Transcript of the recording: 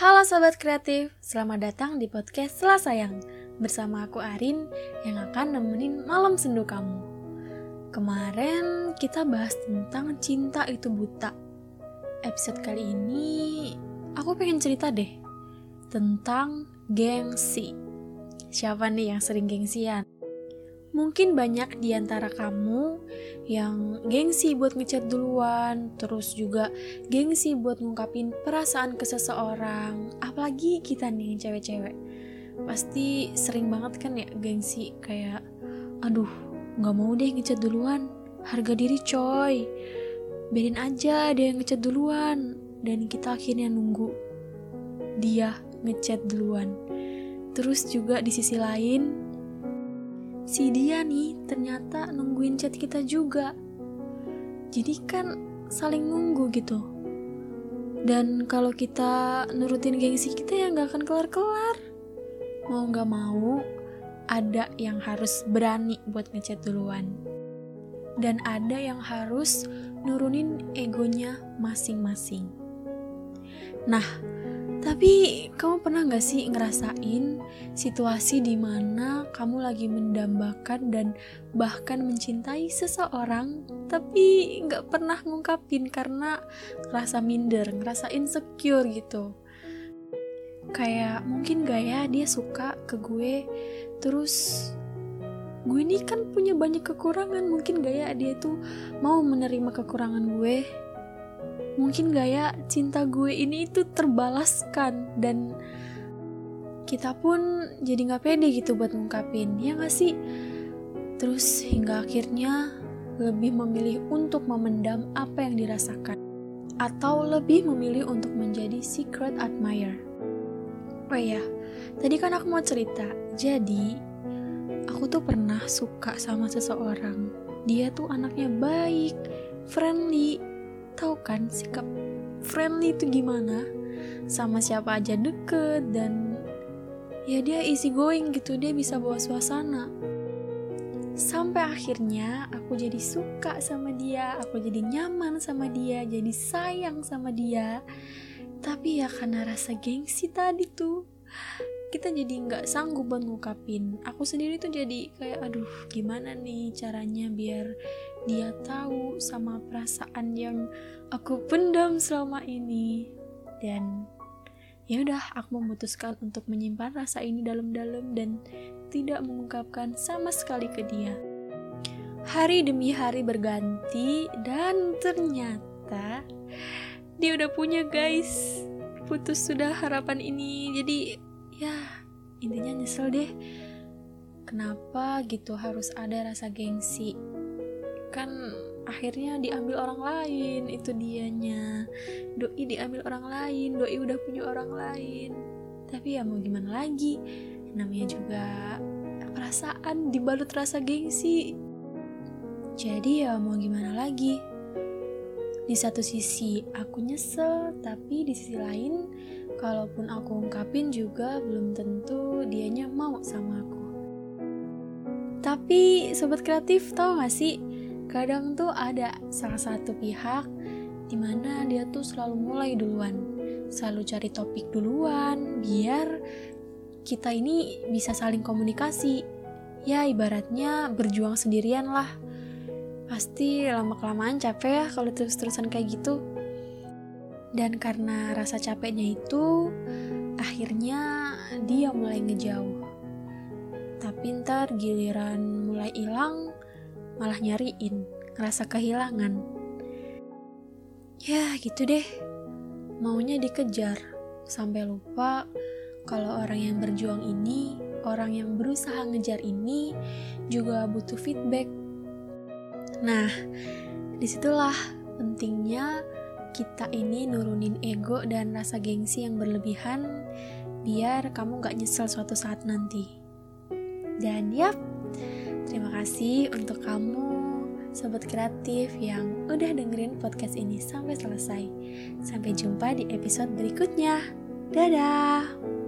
Halo Sobat Kreatif, selamat datang di podcast Selasayang Bersama aku Arin yang akan nemenin malam sendu kamu. Kemarin kita bahas tentang cinta itu buta. Episode kali ini aku pengen cerita deh Tentang gengsi. Siapa nih yang sering gengsian? Mungkin banyak di antara kamu yang gengsi buat ngechat duluan, terus juga gengsi buat ngungkapin perasaan ke seseorang, apalagi kita nih cewek-cewek. Pasti sering banget kan ya gengsi kayak, aduh nggak mau deh ngechat duluan, harga diri coy. Biarin aja dia yang ngechat duluan, dan kita akhirnya nunggu dia ngechat duluan. Terus juga di sisi lain, si dia nih ternyata nungguin chat kita juga. Jadi kan saling nunggu gitu. Dan kalau kita nurutin gengsi kita ya nggak akan kelar-kelar. Mau nggak mau, ada yang harus berani buat ngechat duluan. Dan ada yang harus nurunin egonya masing-masing. Nah, tapi kamu pernah gak sih ngerasain situasi di mana kamu lagi mendambakan dan bahkan mencintai seseorang tapi gak pernah ngungkapin karena ngerasa minder, ngerasa insecure gitu. Kayak mungkin gak ya dia suka ke gue terus gue ini kan punya banyak kekurangan mungkin gak ya dia tuh mau menerima kekurangan gue mungkin gak ya cinta gue ini itu terbalaskan dan kita pun jadi gak pede gitu buat ngungkapin ya gak sih? Terus hingga akhirnya lebih memilih untuk memendam apa yang dirasakan atau lebih memilih untuk menjadi secret admirer. Oh iya tadi kan aku mau cerita. Jadi aku tuh pernah suka sama seseorang. Dia tuh anaknya baik friendly tahu kan sikap friendly itu gimana? Sama siapa aja deket dan ya dia easy going gitu dia bisa bawa suasana. Sampai akhirnya aku jadi suka sama dia aku jadi nyaman sama dia jadi sayang sama dia. Tapi ya karena rasa gengsi tadi tuh kita jadi nggak sanggup buat aku sendiri tuh jadi kayak aduh gimana nih caranya biar dia tahu sama perasaan yang aku pendam selama ini. Dan ya udah aku memutuskan untuk menyimpan rasa ini dalam-dalam dan tidak mengungkapkan sama sekali ke dia. Hari demi hari berganti dan ternyata dia udah punya guys. Putus sudah harapan ini. Jadi ya intinya nyesel deh. Kenapa gitu harus ada rasa gengsi kan akhirnya diambil orang lain itu dianya. Doi diambil orang lain doi udah punya orang lain. Tapi ya mau gimana lagi? Namanya juga perasaan dibalut rasa gengsi. Jadi ya mau gimana lagi? Di satu sisi aku nyesel tapi di sisi lain kalaupun aku ungkapin juga belum tentu dianya mau sama aku. Tapi sobat kreatif tahu gak sih kadang tuh ada salah satu pihak di mana dia tuh selalu mulai duluan selalu cari topik duluan biar kita ini bisa saling komunikasi. Ya ibaratnya berjuang sendirian lah. Pasti lama-kelamaan capek ya kalau terus-terusan kayak gitu. Dan karena rasa capeknya itu akhirnya dia mulai ngejauh. Tapi ntar giliran mulai hilang malah nyariin, ngerasa kehilangan. Ya gitu deh, maunya dikejar, sampai lupa kalau orang yang berjuang ini, orang yang berusaha ngejar ini juga butuh feedback. Nah, di situlah pentingnya kita ini nurunin ego dan rasa gengsi yang berlebihan biar kamu gak nyesel suatu saat nanti. Dan yap, Terima kasih untuk kamu, sobat kreatif yang udah dengerin podcast ini sampai selesai. Sampai jumpa di episode berikutnya. Dadah!